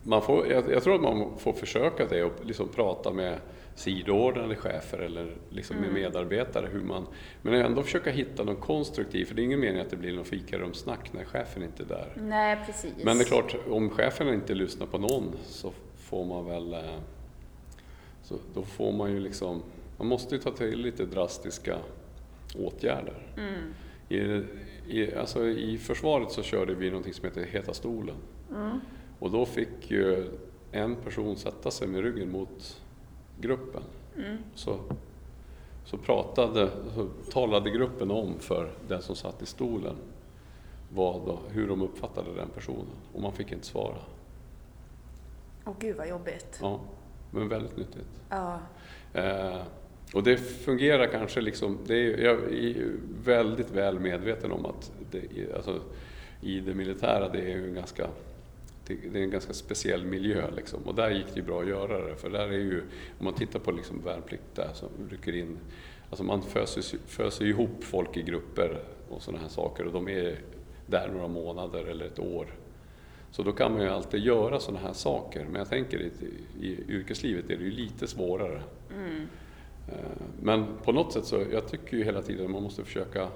man får, jag, jag, tror att man får försöka det och liksom prata med sidoordnade chefer eller liksom mm. med medarbetare. Hur man, men ändå försöka hitta något konstruktivt, för det är ingen mening att det blir något fikarumssnack när chefen inte är där. Nej, precis. Men det är klart, om chefen inte lyssnar på någon så får man väl... Eh, så då får man ju liksom... Man måste ju ta till lite drastiska åtgärder. Mm. I, i, alltså I försvaret så körde vi någonting som heter Heta stolen. Mm. Och då fick ju en person sätta sig med ryggen mot gruppen. Mm. Så, så, pratade, så talade gruppen om för den som satt i stolen vad, hur de uppfattade den personen och man fick inte svara. Åh gud vad jobbigt. Ja, men väldigt nyttigt. Ja. Eh, och det fungerar kanske liksom, det är, jag är väldigt väl medveten om att det, alltså, i det militära det är ju ganska det är en ganska speciell miljö liksom. och där gick det ju bra att göra det. För där är ju, om man tittar på liksom värnplikt där som rycker in, alltså man föser, föser ihop folk i grupper och sådana här saker och de är där några månader eller ett år. Så då kan man ju alltid göra sådana här saker. Men jag tänker i, i yrkeslivet är det ju lite svårare. Mm. Eh, men på något sätt så, jag tycker ju hela tiden man måste försöka,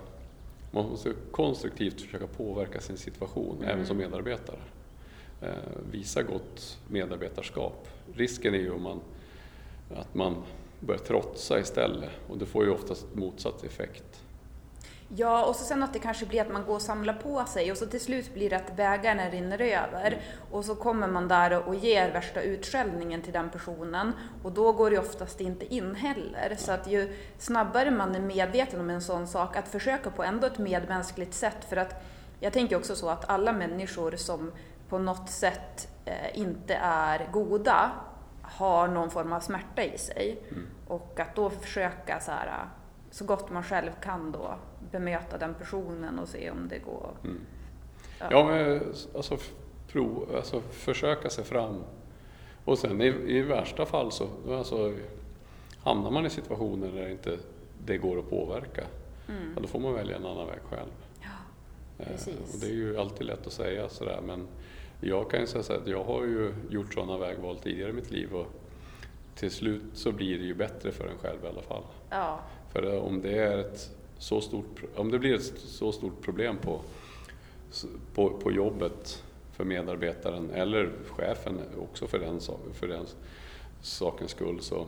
man måste konstruktivt försöka påverka sin situation, mm. även som medarbetare. Eh, visa gott medarbetarskap. Risken är ju man, att man börjar trotsa istället och det får ju oftast motsatt effekt. Ja, och så sen att det kanske blir att man går och samlar på sig och så till slut blir det att vägarna rinner över mm. och så kommer man där och ger värsta utskällningen till den personen och då går det oftast inte in heller. Så att ju snabbare man är medveten om en sån sak, att försöka på ändå ett medmänskligt sätt för att jag tänker också så att alla människor som på något sätt eh, inte är goda har någon form av smärta i sig. Mm. Och att då försöka så, här, så gott man själv kan då bemöta den personen och se om det går. Mm. Ja, ja men, alltså, prov, alltså försöka sig fram. Och sen i, i värsta fall så alltså, hamnar man i situationer där inte det går att påverka. Mm. Ja, då får man välja en annan väg själv. Ja, precis. Eh, och det är ju alltid lätt att säga sådär men jag kan ju säga så att jag har ju gjort sådana vägval tidigare i mitt liv och till slut så blir det ju bättre för en själv i alla fall. Ja. För om det, är ett så stort, om det blir ett så stort problem på, på, på jobbet för medarbetaren eller chefen också för den, för den sakens skull så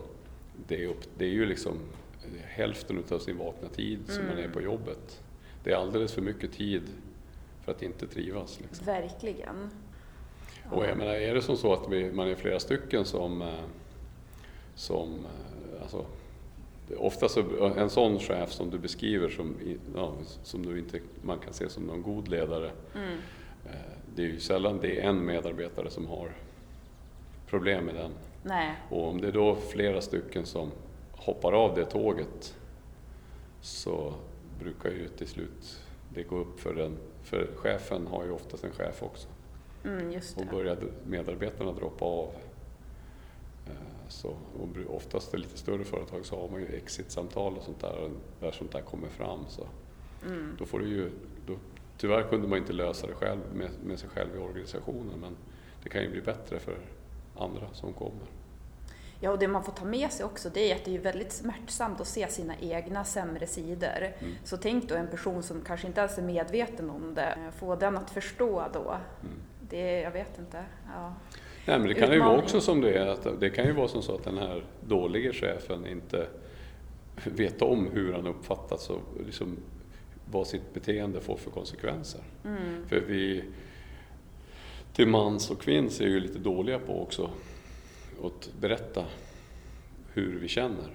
det är, upp, det är ju liksom hälften av sin vakna tid som mm. man är mm. på jobbet. Det är alldeles för mycket tid för att inte trivas. Liksom. Verkligen. Och jag menar, är det som så att vi, man är flera stycken som, eh, som eh, alltså, ofta så, en sån chef som du beskriver som, ja, som du inte man kan se som någon god ledare, mm. Eh, det är ju sällan det är en medarbetare som har problem med den. Nej. Och om det är då flera stycken som hoppar av det tåget så brukar ju till slut det gå upp för den, för chefen har ju oftast en chef också. Mm, och började medarbetarna droppa av. Eh, så, och oftast i lite större företag så har man ju exit-samtal och sånt där, där sånt där kommer fram. Så Då får du ju, då, tyvärr kunde man inte lösa det själv med, med sig själv i organisationen men det kan ju bli bättre för andra som kommer. Ja, och det man får ta med sig också det är att det är väldigt smärtsamt att se sina egna sämre sidor. Mm. Så tänk då en person som kanske inte ens är medveten om det, få den att förstå då. Mm. Det, jag vet inte. Ja. Nej, men det kan ju vara Utmaning. också som det är, att det kan ju vara som så att den här dåliga chefen inte vet om hur han uppfattas och liksom vad sitt beteende får för konsekvenser. Mm. För vi till mans och kvinns är ju lite dåliga på också att berätta hur vi känner.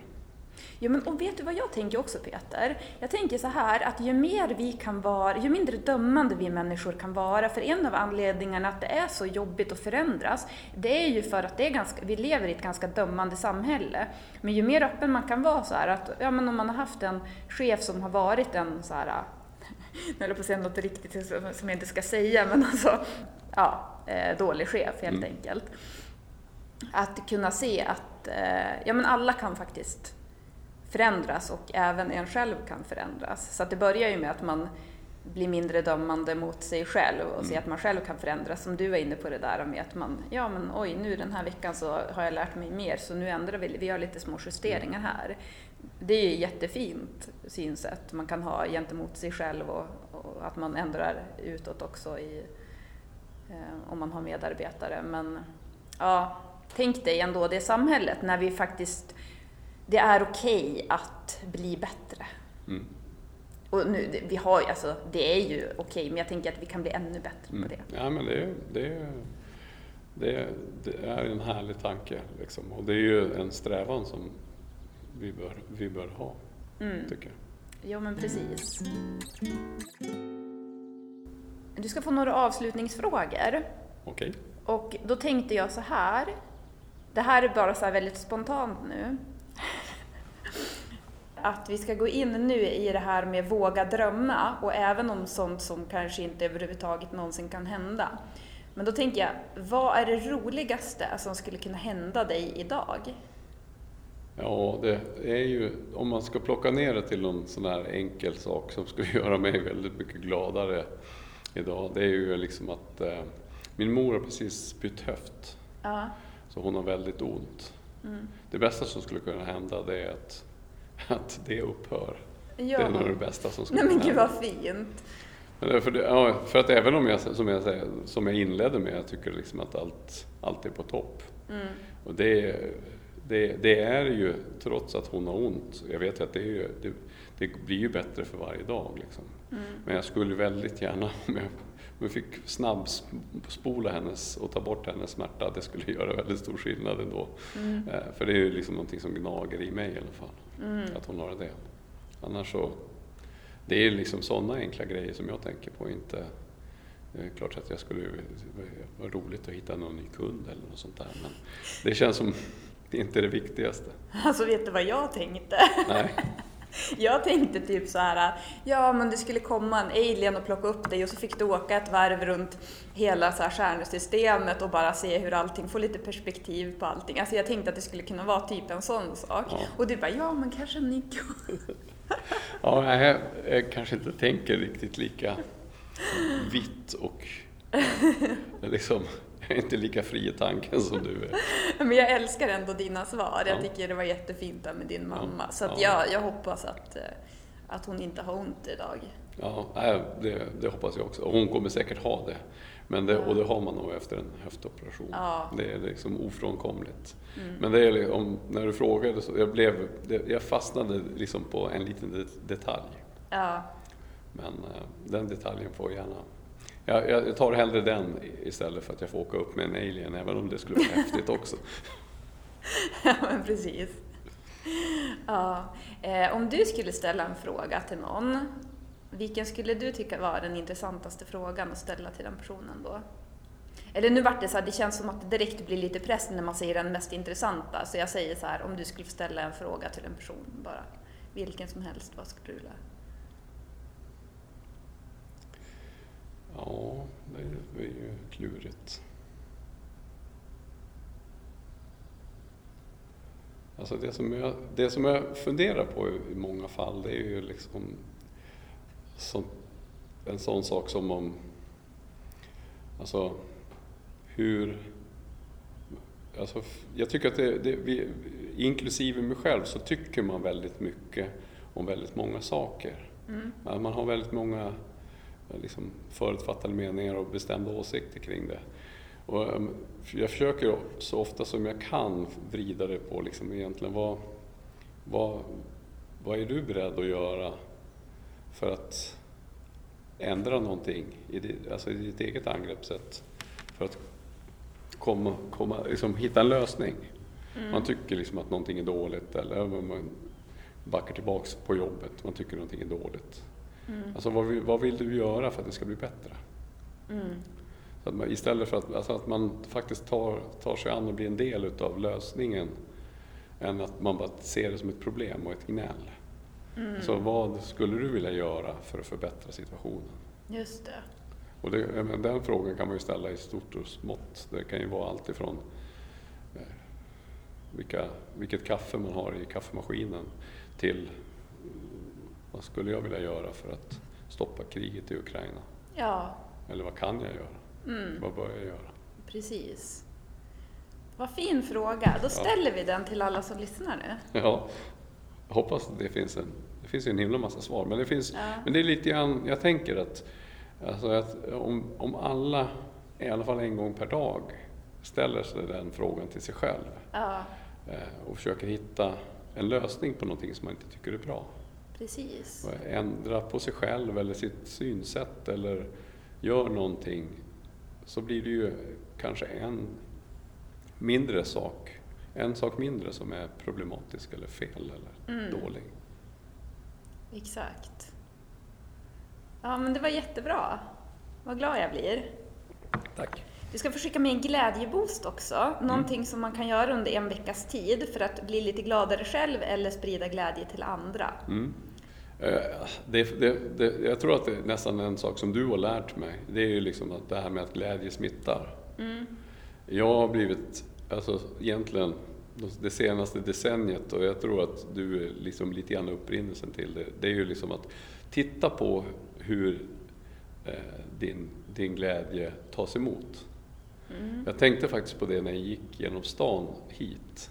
Ja, men och vet du vad jag tänker också Peter? Jag tänker så här att ju mer vi kan vara, ju mindre dömande vi människor kan vara, för en av anledningarna att det är så jobbigt att förändras, det är ju för att det är ganska, vi lever i ett ganska dömande samhälle. Men ju mer öppen man kan vara så här att, ja men om man har haft en chef som har varit en så här, nu höll jag på att säga något riktigt som jag inte ska säga, men alltså, ja, eh, dålig chef helt Mm. enkelt. Att kunna se att, eh, ja men alla kan faktiskt förändras och även en själv kan förändras. Så det börjar ju med att man blir mindre dömande mot sig själv och ser att man själv kan förändras. Som du var inne på det där med att man, ja men oj, nu den här veckan så har jag lärt mig mer så nu ändrar vi, vi gör lite små justeringar här. Det är ju jättefint synsätt man kan ha gentemot sig själv och, och att man ändrar utåt också i, eh, om man har medarbetare. Men ja, tänk dig ändå det samhället när vi faktiskt det är okej att bli bättre. Mm. Och nu, vi har ju, alltså, det är ju okej, men jag tänker att vi kan bli ännu bättre på Mm. det. Ja, men det, är- det, det, det är en härlig tanke liksom. och det är ju en strävan som vi bör, vi bör ha, Mm. tycker jag. Jo, men precis. Du ska få några avslutningsfrågor. Okej? Och då tänkte jag så här. Det här är bara så här väldigt spontant nu. Att vi ska gå in nu i det här med våga drömma och även om sånt som kanske inte överhuvudtaget någonsin kan hända. Men då tänker jag, vad är det roligaste som skulle kunna hända dig idag? Ja, det är ju, om man ska plocka ner det till någon sån här enkel sak som skulle göra mig väldigt mycket gladare idag, det är ju liksom att eh, min mor har precis bytt höft, Ja. så hon har väldigt ont. Mm. Det bästa som skulle kunna hända det är att, att det upphör. Ja. Det är nog det bästa som skulle Nej men kunna gud hända. vad fint. För, det, ja, för att även om jag, som jag, säger, som jag inledde med, jag tycker liksom att allt, allt är på topp. Mm. Och det, det, det är ju, trots att hon har ont, jag vet att det, är ju, det, blir ju bättre för varje dag. Liksom. Mm. Men jag skulle väldigt gärna, om jag, om jag fick snabbspola hennes och ta bort hennes smärta, det skulle göra väldigt stor skillnad ändå. Mm. Eh, För det är ju liksom någonting som gnager i mig i alla fall, Mm. att hon har det. Annars så, det är liksom sådana enkla grejer som jag tänker på, inte det är klart att jag skulle vara roligt att hitta någon ny kund eller något sånt där, men det känns som det är inte det viktigaste. Alltså vet du vad jag tänkte? Nej. Jag tänkte typ så här, ja men det skulle komma en alien och plocka upp dig och så fick du åka ett varv runt hela så här stjärnsystemet och bara se hur allting, få lite perspektiv på allting. Alltså jag tänkte att det skulle kunna vara typ en sån sak. Ja. Och du bara, ja men kanske kund. Ja, jag, jag kanske inte tänker riktigt lika vitt och liksom, jag är inte lika fri i tanken som du är. Men jag älskar ändå dina svar. Jag Ja. tycker det var jättefint där med din mamma. Så att Ja. jag, jag hoppas att, eh, att hon inte har ont idag. Ja, det, det hoppas jag också. Hon kommer säkert ha det. Men det, och det har man nog efter en höftoperation. Ja. Det är liksom ofrånkomligt. Mm. Men det är liksom, när du frågade så jag, blev, jag fastnade liksom på en liten det- detalj. Ja, Men eh, den detaljen får gärna... Jag, jag tar hellre den istället för att jag får åka upp med en alien, även om det skulle vara häftigt också. ja men precis. Ja. Eh, om du skulle ställa en fråga till någon, vilken skulle du tycka var den intressantaste frågan att ställa till den personen då? Eller nu vart det så här, det känns som att det direkt blir lite press när man säger den mest intressanta. Så jag säger så här, om du skulle ställa en fråga till en person bara, vilken som helst, vad skulle du vilja? Ja, det är, ju klurigt. Alltså det som, jag, det som jag funderar på i många fall det är ju liksom så, en sån sak som om, alltså hur, alltså jag tycker att det, det vi, inklusive mig själv så tycker man väldigt mycket om väldigt många saker. Mm. Man har väldigt många liksom, förutfattade meningar och bestämda åsikter kring det. Och ehm, jag försöker så ofta som jag kan vrida det på liksom egentligen vad, vad, vad är du beredd att göra för att ändra någonting i ditt, alltså i ditt eget angreppssätt för att komma, komma, liksom hitta en lösning. Mm. Man tycker liksom att någonting är dåligt eller man backar tillbaks på jobbet, man tycker någonting är dåligt. Mm. Alltså vad vill, vad vill, du göra för att det ska bli bättre? Mm. Att man, istället för att, alltså att man faktiskt tar, tar sig an och blir en del utav lösningen än att man bara ser det som ett problem och ett gnäll. Mm. Så vad skulle du vilja göra för att förbättra situationen? Just det. Och det, den frågan kan man ju ställa i stort och smått. Det kan ju vara allt ifrån eh, vilka, vilket kaffe man har i kaffemaskinen till vad skulle jag vilja göra för att stoppa kriget i Ukraina? Ja. Eller vad kan jag göra? Mm. Vad bör jag göra? Precis. Vad fin fråga. Då ställer ja. vi den till alla som lyssnar nu. Ja, jag hoppas det finns en, det finns en himla massa svar. Men det, finns, ja. men det är lite grann, jag tänker att, alltså att om, om alla, i alla fall en gång per dag, ställer sig den frågan till sig själv ja. Eh, och försöker hitta en lösning på någonting som man inte tycker är bra. Precis. Ändra på sig själv eller sitt synsätt eller gör någonting så blir det ju kanske en mindre sak, en sak mindre som är problematisk eller fel eller mm. dålig. Exakt. Ja, men det var jättebra. Vad glad jag blir. Tack. Du ska skicka med en glädjeboost också. Mm. Någonting mm. som man kan göra under en veckas tid för att bli lite gladare själv eller sprida glädje till andra. Mm. Eh, det, det, det, jag tror att det är nästan en sak som du har lärt mig. Det är ju liksom att det här med att glädje smittar. Mm. Jag har blivit, alltså egentligen det senaste decenniet och jag tror att du är liksom lite grann upprinnelsen till det. Det är ju liksom att titta på hur eh, din, din glädje tas emot. Mm. Jag tänkte faktiskt på det när jag gick genom stan hit.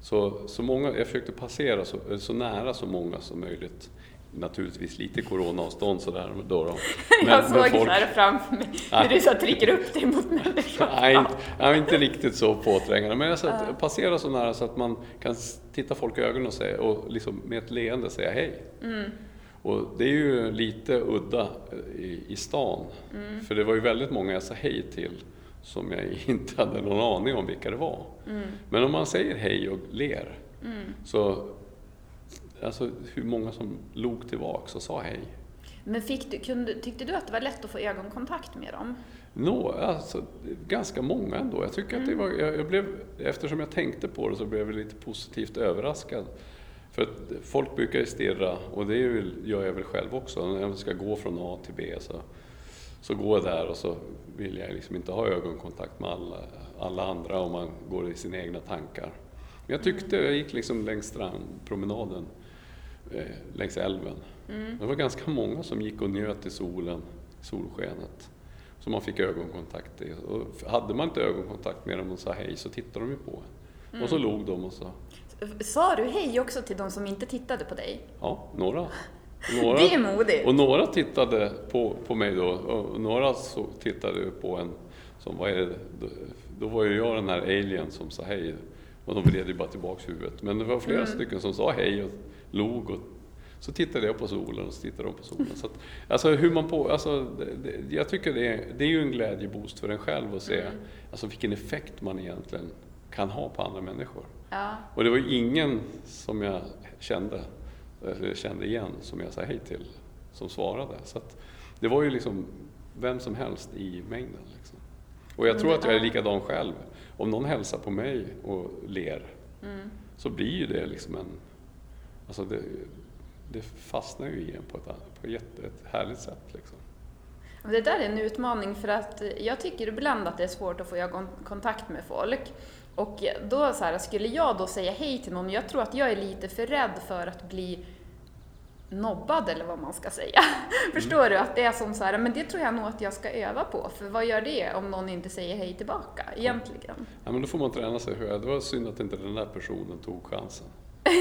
Så, så många, jag försökte passera så, så nära så många som möjligt naturligtvis lite coronaavstånd sådär. Då, då. Men, jag såg folk... här framför mig hur du så trycker upp dig mot människor. Nej, inte, nej, inte riktigt så påträngande. Men jag uh. passera så nära så att man kan titta folk i ögonen och, säga, och liksom med ett leende säga hej. Mm. Och det är ju lite udda i, i stan. Mm. För det var ju väldigt många jag sa hej till som jag inte hade någon aning om vilka det var. Mm. Men om man säger hej och ler mm. så alltså hur många som log tillbaks och sa hej. Men fick du, kunde, tyckte du att det var lätt att få ögonkontakt med dem? Nå, alltså, ganska många ändå. Jag tycker mm. att det mm. var, jag, jag, blev, eftersom jag tänkte på det så blev jag lite positivt överraskad. För att folk brukar stirra, och det gör jag väl själv också, när jag ska gå från A till B så, så går jag där och så vill jag liksom inte ha ögonkontakt med alla, alla andra om man går i sina egna tankar. Men jag tyckte, jag gick liksom längs strandpromenaden eh, längs älven. Mm. Det var ganska många som gick och njöt i solen, solskenet. Som man fick ögonkontakt i. Och hade man inte ögonkontakt med dem och sa hej så tittade de ju på en. Mm. Och så log de och så. Sa du hej också till de som inte tittade på dig? Ja, några. Några det är modigt. Och några tittade på, på mig då och några så tittade på en som, vad är det? Då, då var ju jag den här alien som sa hej och de vred ju bara tillbaks huvudet. Men det var flera mm. stycken som sa hej och log och så tittade jag på solen och så tittade de på solen. Så att, alltså hur man på, alltså, det, jag tycker det är, det är ju en glädjeboost för en själv att se mm. alltså, vilken effekt man egentligen kan ha på andra människor. Ja. Och det var ingen som jag kände, eller kände igen som jag sa hej till, som svarade. Så det var ju liksom vem som helst i mängden. Liksom. Och jag tror att jag är likadan själv. Om någon hälsar på mig och ler mm. så blir ju det liksom en Alltså det, det fastnar ju i en på ett, på ett, ett härligt sätt. Liksom. Det där är en utmaning för att jag tycker ibland att det är svårt att få ögonkontakt med folk. Och då så här, skulle jag då säga hej till någon, jag tror att jag är lite för rädd för att bli nobbad eller vad man ska säga. Förstår du? Att det är som så här, men det tror jag nog att jag ska öva på, för vad gör det om någon inte säger hej tillbaka egentligen? Ja, men då får man träna sig. Det var synd att inte den där personen tog chansen.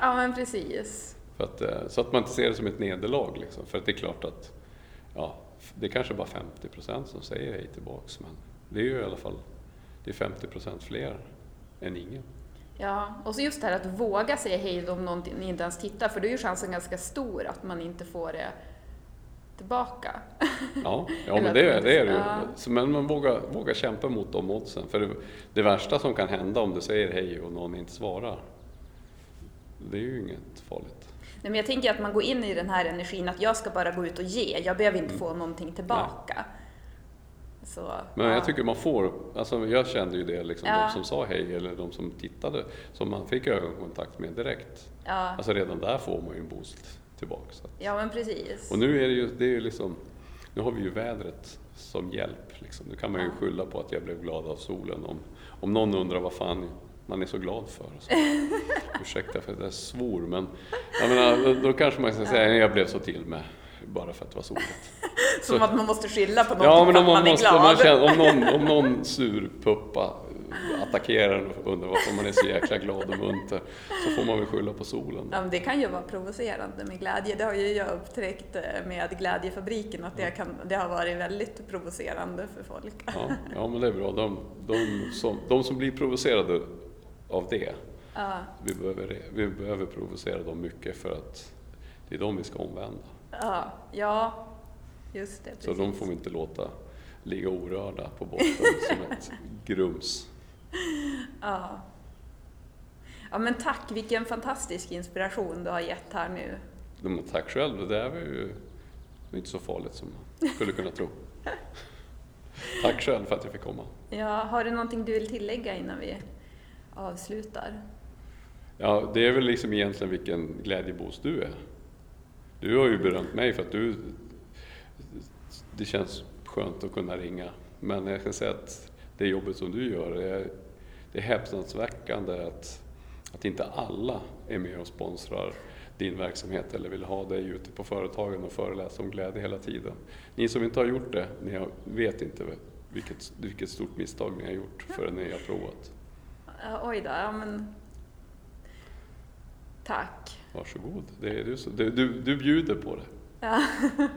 Ja, men precis. Att, eh, så att man inte ser det som ett nederlag. Liksom. För att det är klart att ja, det är kanske bara 50 procent som säger hej tillbaks. Men det är ju i alla fall det är 50 procent fler än ingen. Ja, och så just det här att våga säga hej om någon inte ens tittar, för då är ju chansen ganska stor att man inte får det tillbaka. Ja, ja men det, man- det är det ju. ja. Så, Men man vågar, vågar kämpa mot de oddsen. För det, det värsta som kan hända om du säger hej och någon inte svarar, det är ju inget farligt. Men jag tänker att man går in i den här energin att jag ska bara gå ut och ge, jag behöver Mm. inte få någonting tillbaka. Så, Men ja. jag tycker man får, alltså jag kände ju det, liksom, Ja. de som sa hej eller de som tittade, som man fick ögonkontakt med direkt. Ja, Alltså redan där får man ju en boost tillbaka. Så. ja men precis. Och nu är det ju, det är ju liksom, nu har vi ju vädret som hjälp. Liksom. Nu kan man ju Ja. skylla på att jag blev glad av solen. Om, om någon undrar vad fan man är så glad för. Så. Ursäkta för att jag svor, men jag menar, då, kanske man ska säga att jag blev så till med bara för att det var soligt. Som att man måste skylla på någonting Ja, men om man, man är måste, glad. man känner, om, någon, om någon surpuppa attackerar en och undrar varför man är så jäkla glad och munter så får man väl skylla på solen. Ja, men det kan ju vara provocerande med glädje. Det har ju jag upptäckt eh, med Glädjefabriken att det, kan, det har varit väldigt provocerande för folk. Ja, ja men det är bra. De, de, som, de som blir provocerade av det, Ja, vi behöver, vi behöver provocera dem mycket för att det är de vi ska omvända. ja, ja just det. Så Precis. de får vi inte låta ligga orörda på botten som ett grums. Ja. ja, men tack, vilken fantastisk inspiration du har gett här nu. Men tack själv, det där var ju inte så farligt som man skulle kunna tro. Tack själv för att jag fick komma. Ja, har du någonting du vill tillägga innan vi avslutar? Ja, det är väl liksom egentligen vilken glädjeboost du är. Du har ju berömt mig för att du... Det känns skönt att kunna ringa. Men jag kan säga att det jobbet som du gör, det är, det är häpnadsväckande att, att inte alla är med och sponsrar din verksamhet eller vill ha dig ute på företagen och föreläsa om glädje hela tiden. Ni som inte har gjort det, ni vet inte vilket, vilket stort misstag ni har gjort förrän ni har provat. Oj då, ja men... Tack. Varsågod, det är du, som- du, du, du bjuder på det. Ja.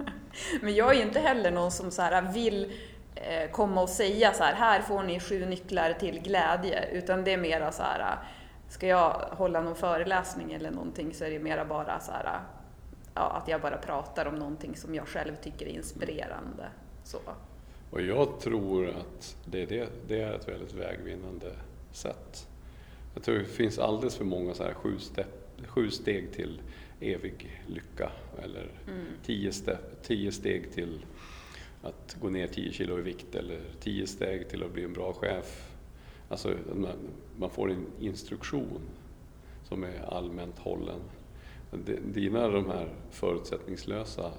Men jag är ju inte heller någon som så här vill eh, komma och säga så här, här får ni sju nycklar till glädje, utan det är mera så här, ska jag hålla någon föreläsning eller någonting så är det mera bara så här, ja, att jag bara pratar om någonting som jag själv tycker är inspirerande. Så. Och jag tror att det, det, det är ett väldigt vägvinnande sätt. Jag tror det finns alldeles för många så här sju, steg, sju steg till evig lycka eller tio, steg, tio steg till att gå ner 10 kilo i vikt eller tio steg till att bli en bra chef. Alltså man, får en instruktion som är allmänt hållen. Dina de här förutsättningslösa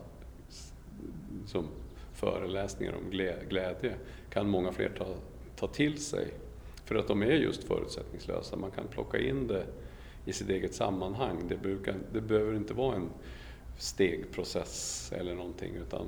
som föreläsningar om glä- glädje kan många fler ta, ta till sig. För att de är just förutsättningslösa. Man kan plocka in det i sitt eget sammanhang. Det, brukar, det behöver inte vara en stegprocess eller någonting utan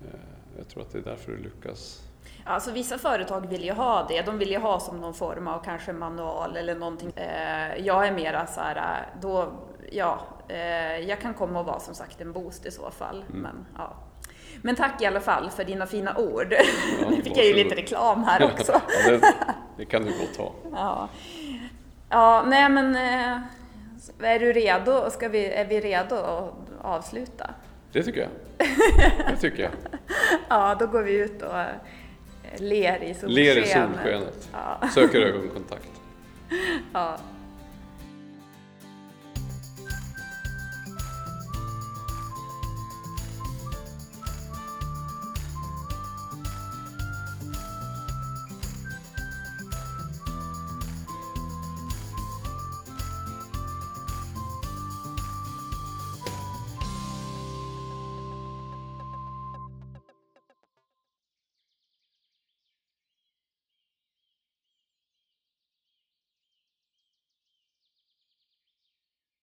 eh, jag tror att det är därför det lyckas. Alltså vissa företag vill ju ha det, de vill ju ha som någon form av kanske manual eller någonting. Eh, jag är mera så här, eh, då, ja, eh, jag kan komma och vara som sagt en boost i så fall. Mm. Men, ja. Men tack i alla fall för dina fina ord. Ja, nu fick jag ju lite reklam här också. ja, det, det kan du gott ha. Ja, ja nej men eh, är du redo? Ska vi, är vi redo att avsluta? Det tycker jag. Det tycker jag. Ja, då går vi ut och eh, ler i solskenet. Ler i solskenet. Ja, Söker ögonkontakt. ja.